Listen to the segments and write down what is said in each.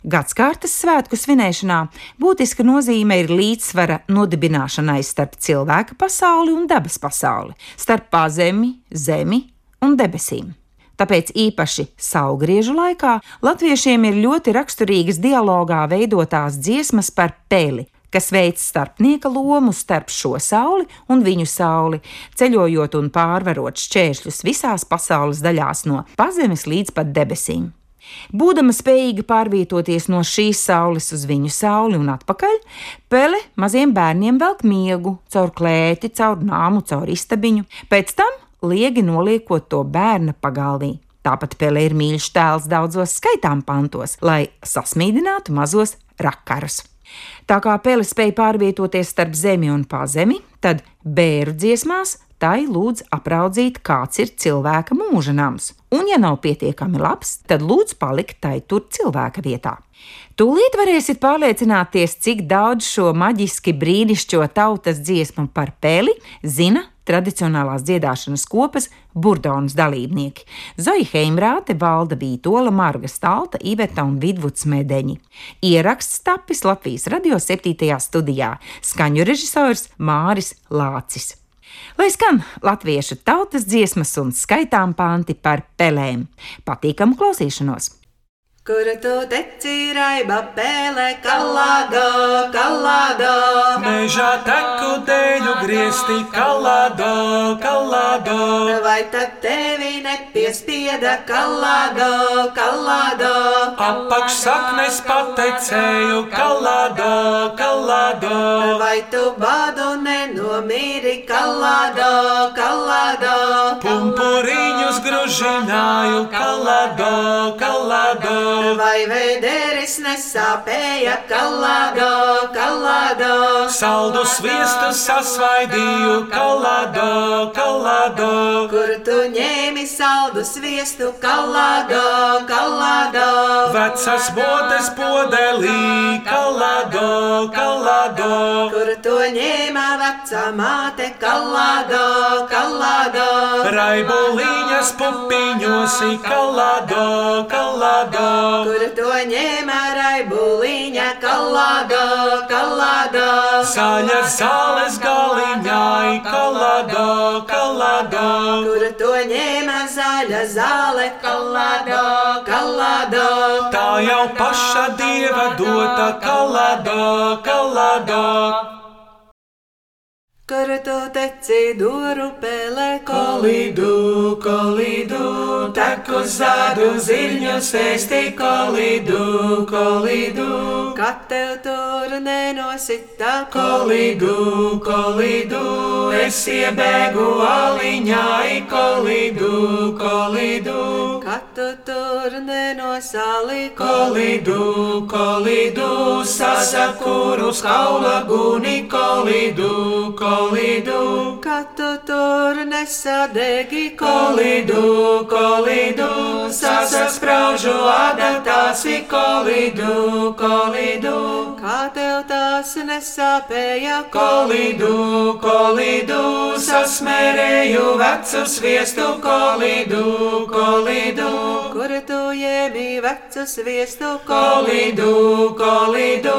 Gadskārtas svētku svinēšanā būtiska nozīme ir līdzsvara nodibināšanai starp cilvēka pasauli un dabas pasauli, starp pazemi, zemi un debesīm. Tāpēc īpaši saugriežu laikā latviešiem ir ļoti raksturīgas dialogā veidotās dziesmas par peli, kas veids starpnieka lomu starp šo sauli un viņu sauli, ceļojot un pārvarot šķēršļus visās pasaules daļās, no pazemes līdz pat debesīm. Būdama spējīga pārvietoties no šīs saules uz viņu sauli un atpakaļ, Pele maziem bērniem velk miegu caur klēti, caur nāmu, caur istabiņu, pēc tam liegi noliekot to bērna pagalvī. Tāpat Pele ir mīļš tēls daudzos skaitām pantos, lai sasmīdinātu mazos rakarus. Tā kā pele spēja pārvietoties starp zemi un pazemi, tad bēru dziesmās tai lūdz apraudzīt, kāds ir cilvēka mūža nams, un, ja nav pietiekami labs, tad lūdz palikt tai tur cilvēka vietā. Tūlīt varēsiet pārliecināties, cik daudz šo maģiski brīnišķo tautas dziesmu par peli zina tradicionālās dziedāšanas kopas burdonas dalībnieki - Zoja Heimrāte, Valda Vītola, Marga Stalta, Iveta un Vidvuds Medeņi. Ieraksts tapis Latvijas radio 7. studijā, skaņu režisors Māris Lācis. Lai skan latviešu tautas dziesmas un skaitām panti par pelēm. Patīkamu klausīšanos! Kur tu teci raiba pēlē, kalādo, kalādo? Mežā teku dēļu griezti, kalādo, kalādo. Vai tad tevi nepiespieda, kalādo, kalādo? Apakš saknes patecēju, kalādo, kalādo. Vai tu badu nenomīri, kalādo, kalādo? Pumpuriņus gružināju, kalādo, kalādo. Vai vēderis nesāpēja kalādo, kalādo? Saldu sviestu sasvaidīju, kalādo, kalādo. Kur tu ņēmi saldu sviestu kalādo, kalādo? Vecas botes podelī, kalādo, kalādo. Kur tu ņēma vecā māte kalādo, kalādo? Raibuliņas pupiņos, kalādo, kalādo. Kur to ņēma raibuliņa kalādo, kalādo? Saļas zāles galiņai, kalādo, kalādo. Kur to ņēma zaļa zāle kalādo, kalādo? Tā jau paša dieva dota, kalādo, kalādo. Kur tu teci duru pēlē, Kolīdu, kolīdu, teku zādu ziļņu sēsti, kolīdu, kolīdu. kad tev tur nenosita Kolīdu, kolīdu, es iebēgu aliņai, kolīdu, kolīdu. Kad tu tur nenosali Kolīdu, kolīdu, sasakuru skaula guni, kolīdu, kolīdu. kad tu tur nesadegi Kolīdu, kolīdu, sasaspraužu adatāsi, kolīdu, kolīdu. Kā tev tās nesāpēja Kolīdu, kolīdu, sasmērēju vecu sviestu, kolīdu, kolīdu. kur tu ņēmi vecu sviestu Kolīdu, kolīdu,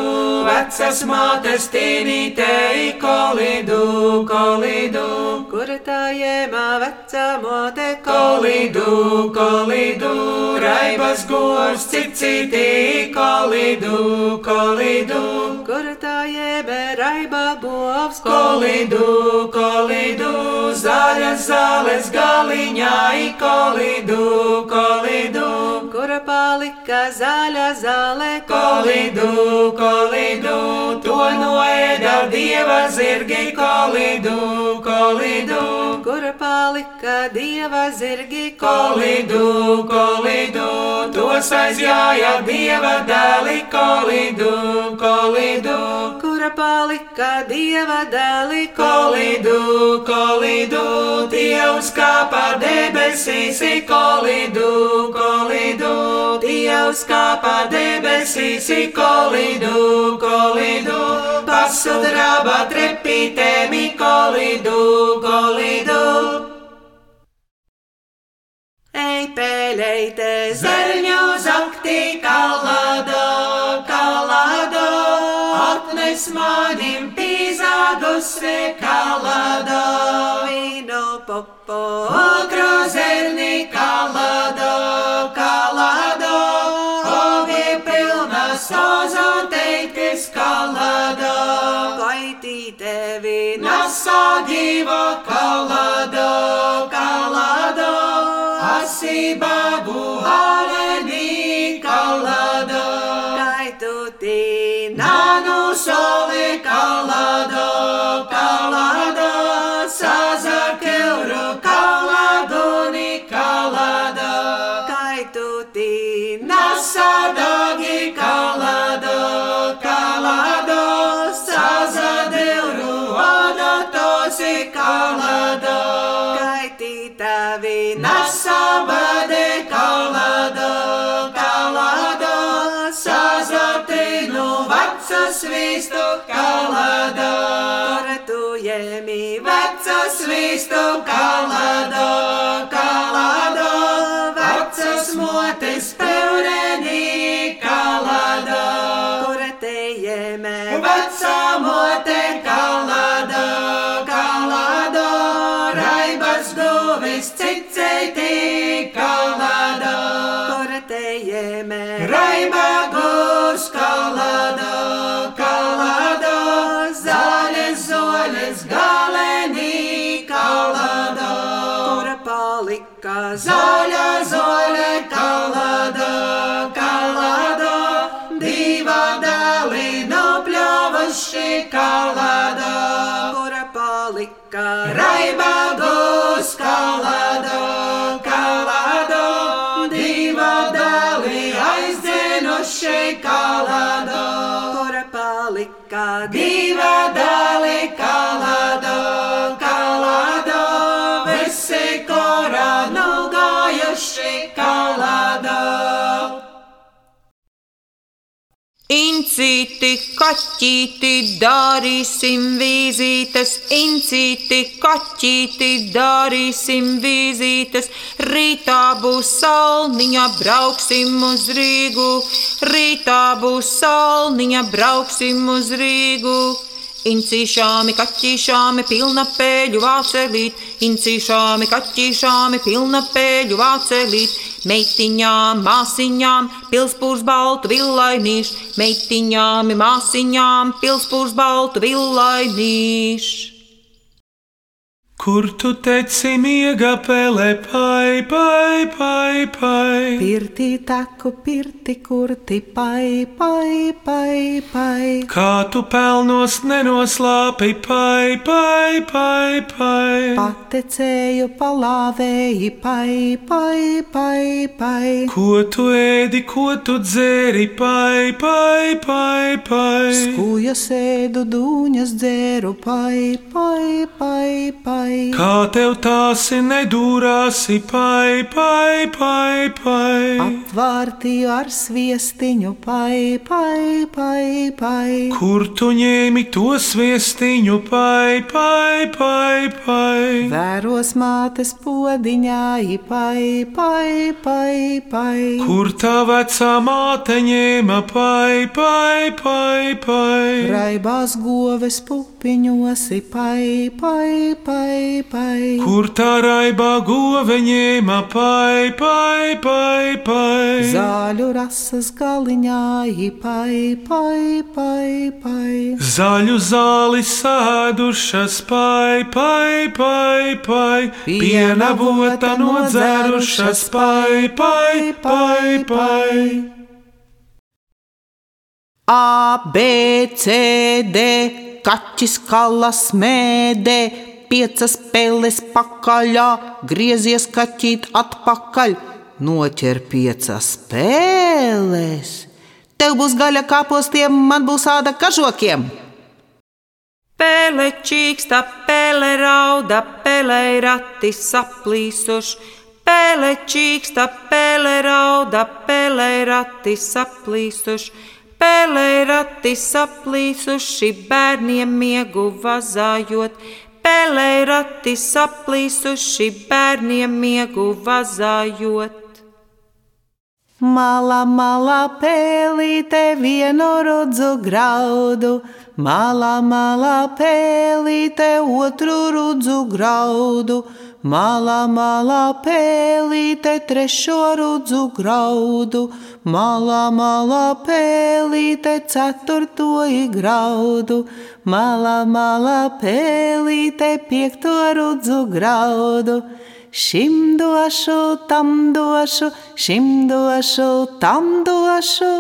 vecas mātes tīnītei, kolīdu, kolīdu. kur tā ņēma vecā mote Kolīdu, kolīdu, raibas govs, cicītī, kolīdu, kolīdu. kur tā ņēma raiba govs Kolīdu, kolīdu, zaļas zāles galiņai, kolīdu, kolīdu. kur palika zaļa zāle Kolīdu, kolīdu, to noēda dieva zirgi, kolīdu, kolīdu. Palika dieva zirgi Kolidu, kolidu, tos aizjāja dieva dēli, kolidu, kolidu. Kura palika dieva dēli Kolidu, kolidu, Dievs kāpā debesīs, kolidu, kolidu, Dievs kāpā debesīs, kolidu, kolidu, pasudraba trepītēmi, kolidu, kolidu. Ej, Zerņu zakti kalado, kalado, atnes manim pīzādusi kalado. vīno popo. Otro zerni kalado, kalado, ogi pilnas ozo teitis kalado. Kaitī tevi Nasa diva kalado, kalado, asibabu aleni Kaitu tīna. Nasadagi kalado, kalado, sazadeuru odatosi kalado. Kaitī tavi Nasabade kalado, kalado, sazatinu vecas vistu kalado. Koratujemi Vecas vistu kalado, kalado, guvis cicētī kalado. Incīti, kaķīti, darīsim vizītes, incīti, kaķīti, darīsim vizītes. Rītā būs salniņa, brauksim uz Rīgu, rītā būs salniņa, brauksim uz Rīgu. Incīšāmi, kaķīšāmi, pilna pēļu vācelīt, incīšāmi, kaķīšāmi, pilna pēļu vācelīt. Meitiņām, māsiņām, pilspūrs baltu villainīš, meitiņām, māsiņām, pilspūrs baltu villainīš. Kur tu teci miega pēlē, pai, pai, pai, pai? Pirtī taku, pirti kurti, pai, pai, pai, pai. Kā tu pelnos nenoslāpi, pai, pai, pai, pai? Patecēju, palāvēji, pai, pai, pai, pai. Ko tu ēdi, ko tu dzēri, pai, pai, pai, pai? Skūja sēdu, dūņas dzēru, pai, pai, pai, pai. Kā tev tāsi nedūrāsi, pai, pai, pai, pai? Apvārtīju ar sviestiņu, pai, pai, pai, pai. Kur tu ņēmi to sviestiņu, pai, pai, pai, pai? Vēros mātes podiņā, pai, pai, pai, pai. Kur tā vecā māte ņēma, pai, pai, pai, pai? Raibās goves pupiņos, pai, pai, pai, pai. Kur tā raibā gove ņēma, pai, pai, pai, pai? Zāļu rasas galiņā, pai, pai, pai, pai. Zaļu zāli sēdušas, pai, pai, pai, pai, piena vota nodzērušas, pai, pai, pai, pai. A, B, C, D, kaķis kalas mēdē, piecas pēles pakaļā, griezies kaķīt atpakaļ, noķer piecas pēles. Tev būs gaļa kāpostiem, man būs āda kažokiem. Pēle čīksta, pēle rauda, pēle rati saplīsuši. Pēle čīksta, pēle rauda, pēle rati saplīsuši. Pēle rati saplīsuši, bērniem miegu vazājot. Pēle rati saplīsuši, bērniem miegu vazājot. Malā, malā pēlīte vienu rudzu graudu, malā, malā pēlīte otru rudzu graudu. Malā, malā pēlīte trešo rudzu graudu, malā, malā pēlīte ceturto graudu, malā, malā pēlīte piekto rudzu graudu. Šim došu, tam došu, šim došu, tam došu.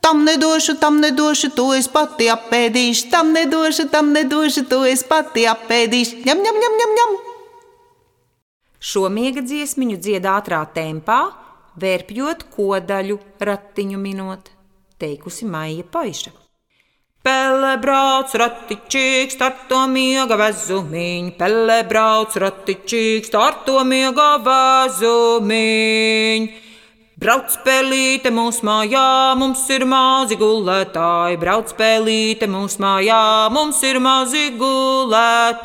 Tam nedošu, tam nedošu, to es pati apēdīšu, tam nedošu, tam nedošu, to es pati apēdīšu. Ņem, ņem, ņem, ņem, ņem. Šo miega dziesmiņu dzied ātrā tempā, vērpjot kodaļu, ratiņu minot, teikusi Maija Paiša. Pelle brauc ratičīgs, ar to miega vezumiņu, pelle brauc ratičīgs, ar to miega vezumiņu. Brauc spēlīte mūsu mājā, mums ir mazi gulētāji. Brauc spēlīte mūsu mājā, mums ir mazi gulētāji.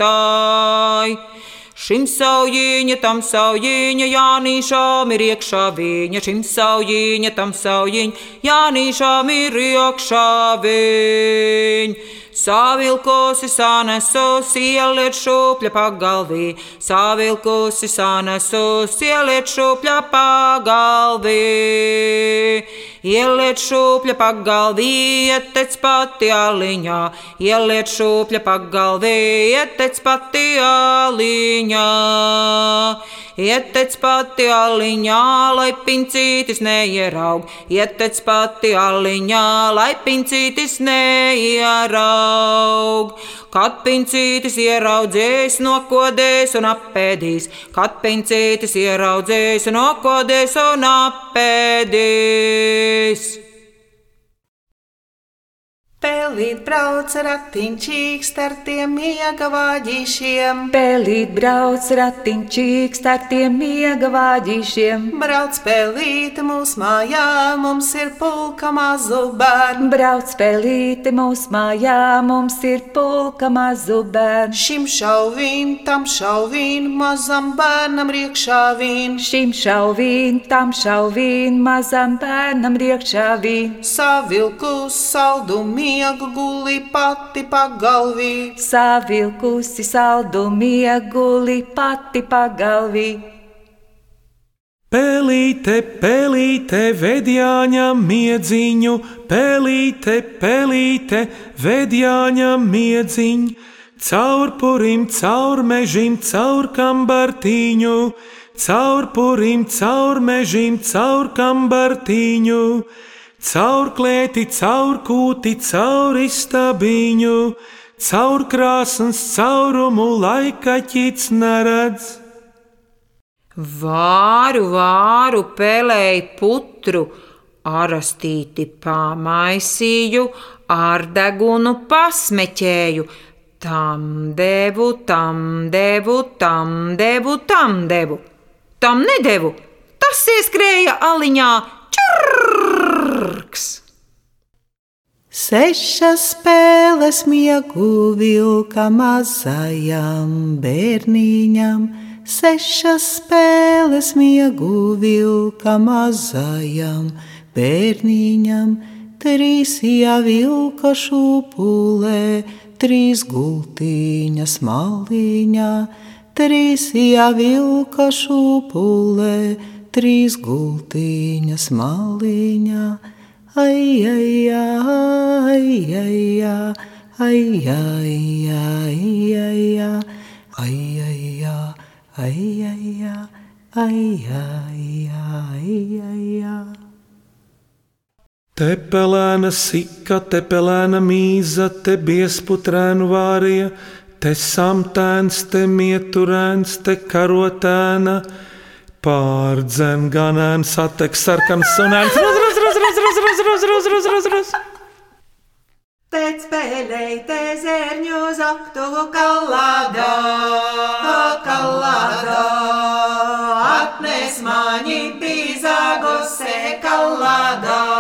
Šim saujiņa, tam saujiņa, Jānīšām ir iekšā viņa, šim saujiņa, tam saujiņa, Jānīšām ir iekšā viņa. Savilkusi sanesus, ieliet šūpļa pagalvī, savilkusi sanesus, ieliet šūpļa pagalvī. Ieliet šūpļa pagalvī, ietec pati aliņā, ieliet šūpļa pagalvī, ietec pati aliņā. Ietec pati aliņā, lai pincītis neieraug, ietec pati aliņā, lai pincītis neieraug. Kad pincītis ieraudzīs, nokodēs un apēdīs, kad pincītis ieraudzīs, nokodēs un apēdīs. Pēlīt brauc ratiņķīgs ar tiem miega vāģīšiem. Pēlīt brauc ratiņķīgs ar tiem miega vāģīšiem. Brauc pēlīte mūsu mājā, mums ir pulka mazu bērnu. Brauc pēlīte mūsu mājā, mums ir pulka mazu bērnu. Šim šauvīn, tam šauvīn, mazam bērnam riekšā vīn. Šim šauvīn, tam šauvīn, mazam bērnam riekšā vīn. Savilku saldu miegu guli pati pagalvī. Savilkusi saldu mieguli pati pagalvī. Pelīte, pelīte, vedjāņa miedziņu, pelīte, pelīte, vedjāņa miedziņu, caur purim, caur mežim, caur kambartīņu, caur purim, caur mežim, caur kambartīņu, caur klēti, caur kūti, caur istabiņu, caur krāsas caurumu laika ķits neredz. Vāru, vāru, pelēju putru, arastīti pamaisīju, ar degunu pasmeķēju. Tam devu, tam devu, tam devu, tam devu. Tam nedevu, tas ieskrēja aliņā čurks. Sešas spēles miegu vilka mazajam bērniņam, sešas spēles miegu vilka mazajam bērniņam, trīs jāvilka šūpulē, trīs gultīņas maliņā, trīs jāvilka šūpulē, trīs gultīņas maliņā. Ai, ai, ai, ai, ai, ai, ai, ai, ai, ai, ai, ai, ai, ai, ai, ai. Te pelēna sika, te pelēna mīza, te biesputrēnu vārija, te samtēns, te mieturēns, te karotēna, pārdzen ganēns, attek sarkans sunēns terus terus terus terus terus terus terus Tec pēdēji te zērņu zaktuvu kalādā, kalādā, atnes mani pīzāgose kalādā.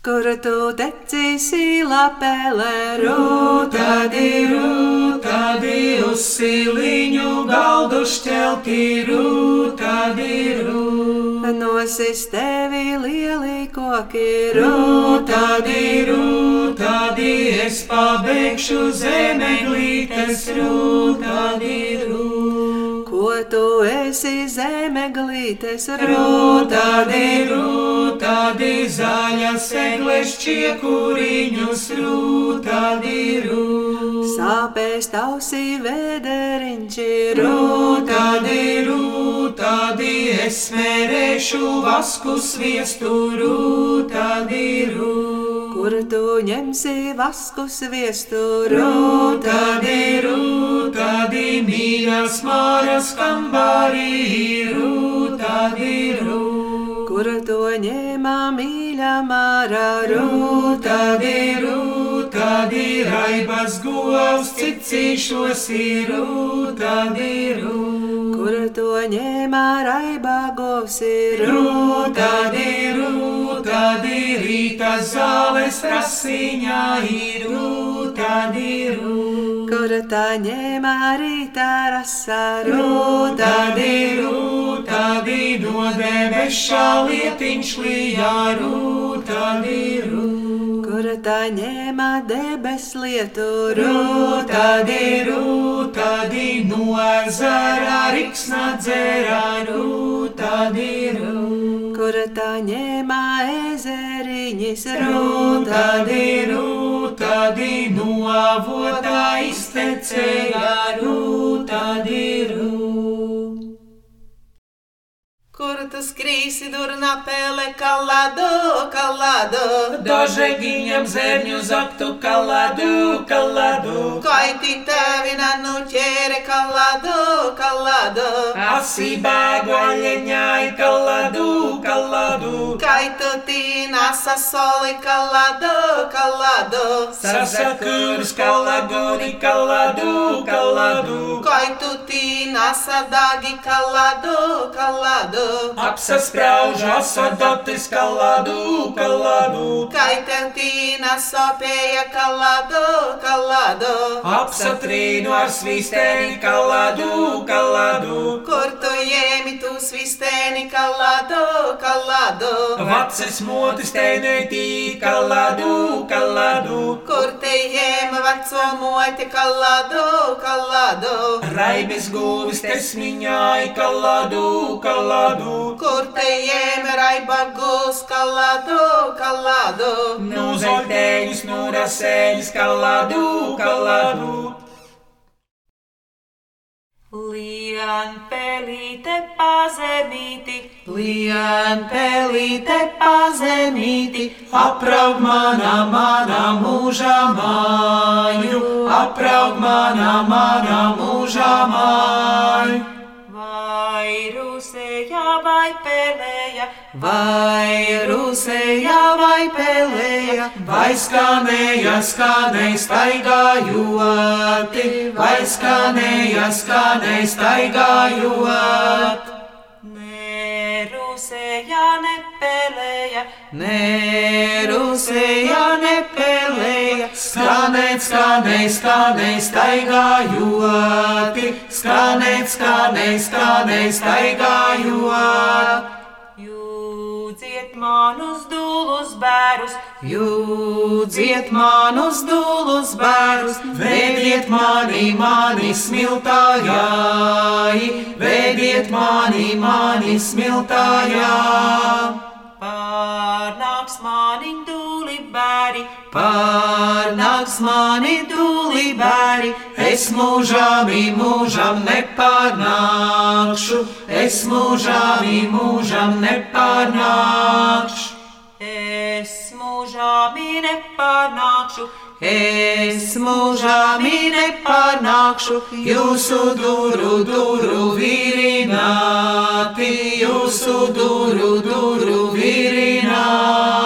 Kur tu tecīsi lapēlē rūtadi, rūtadi, uz siliņu galdu šķelti rūtadi, rūtadi. Nosis tevi lieli koki rūtadi, rūtadi, es pabeigšu zemeglītes rūtadi, rūtadi jo tu esi zeme glītes rūta. Rūtādi, rūtādi, zaļa segles čiekuriņus, rūtādi, rūtādi. Sāpēs tausī vēderiņķi, rūtādi, rūtādi, es mērēšu vasku sviestu, rūtādi, rūtādi. Kur tu ņemsi vasku sviestu rūtadi, rūtadi, mīļas māras kambarī rūtadi, rūtadi. Kur to ņēmā mīļā māra rūtadi, rūtadi, tad ir raibas govs, cik cīšos ir, tad ir. Kur to ņēmā raibā govs ir, tad ir, tad ir rīta zāles rasiņā ir, tad ir. Kur tā ņēmā rīta rasā, tad ir, tad ir no debes šā lietiņš lijā, tad ir. Rūta ņēma debeslietu, rūta di, rūta di, nu no ezera riksna dzera, rūta di, rūta. Kur tā ņēma ezeriņas, rūta di, rūta di, no avota iztecēja, rūta di, rūta. Kur tu skrīsi, durna pele, kalado, kalado? Dožeginjam zemlju zoktu, kalado, kalado. Kaj ti tevina nuće? balada. A cibágua lenhai calado, calado. Caetatina, sassole calado, calado. Sassacurs calaguri calado, calado. Caetatina, sadagi calado, calado. Apsas praužo sadotis calado, calado. Caetatina, sopēja calado, calado. Apsatrīnu ar svīstēni calado, calado gradu. Kortojemi tu svisteni kalado, kalado. Vacis motis teineti kalado, kalado. Kortojemi vaco moti kalado, kalado. Raibis guvis tesmiņai kalado, kalado. Kortojemi raiba gus kalado, kalado. Nu zolteņus, nu raseļus kalado, kalado. Lien pelīte pazemīti, Lien pelīte pazemīti, apraug manā, manā mūžā māju, apraug manā, manā mūžā māju. Vai pelēja, Vai rusēja, vai pelēja, vai skanēja, skanēja staigājot, vai skanēja, skanēja staigājot. ne rusēja, ne pelēja, Nē, rusēja, nepelēja, skanēt, skanēt, skanēt, staigājot, skanēt, skanēt, skanēt, staigājot. jūdziet man. manus dūlus bērus, Jūdziet manus dūlus bērus, vediet mani, mani smiltājai, vediet mani, mani smiltājai. Pārnāks mani dūli bēri, es mūžām, mūžām nepārnākšu, es mūžām, mūžām nepārnākšu. es mūžāmi nepārnākšu, Es mūžām nepārnākšu. Jūsu duru, duru virināti, jūsu duru, duru virināti,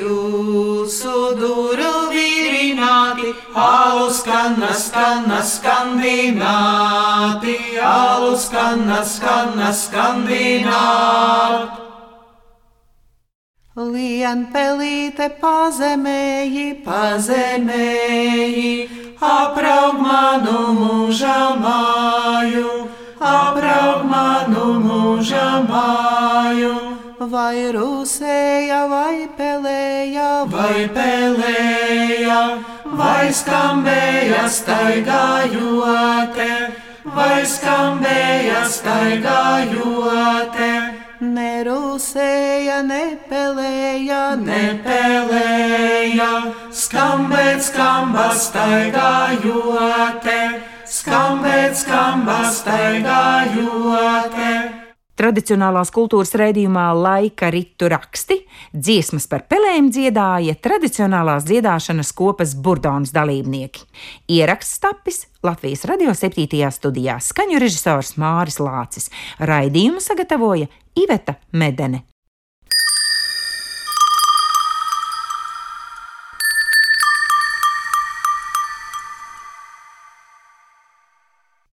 jūsu duru virināti, alu skanna, skanna, skandināti, alu skanna, skanna, skandināti. Lien pelīte pazemēji, Pazemēji, apraug manu mūža māju, apraug manu mūža māju, vai rusēja, vai pelēja, vai pelēja, vai skambēja staigājote, vai skambēja staigājote, nerusēja, nepelēja, nepelēja, skambēt, skamba staigājote, skambēt, skamba staigājote. Tradicionālās kultūras raidījumā laika ritu raksti, dziesmas par pelēm dziedāja tradicionālās dziedāšanas kopas burbuļsaktas dalībnieki. Ieraksts tapis Latvijas radio 7. studijā skaņu režisors Māris Lācis, raidījumu sagatavoja Iveta Medene.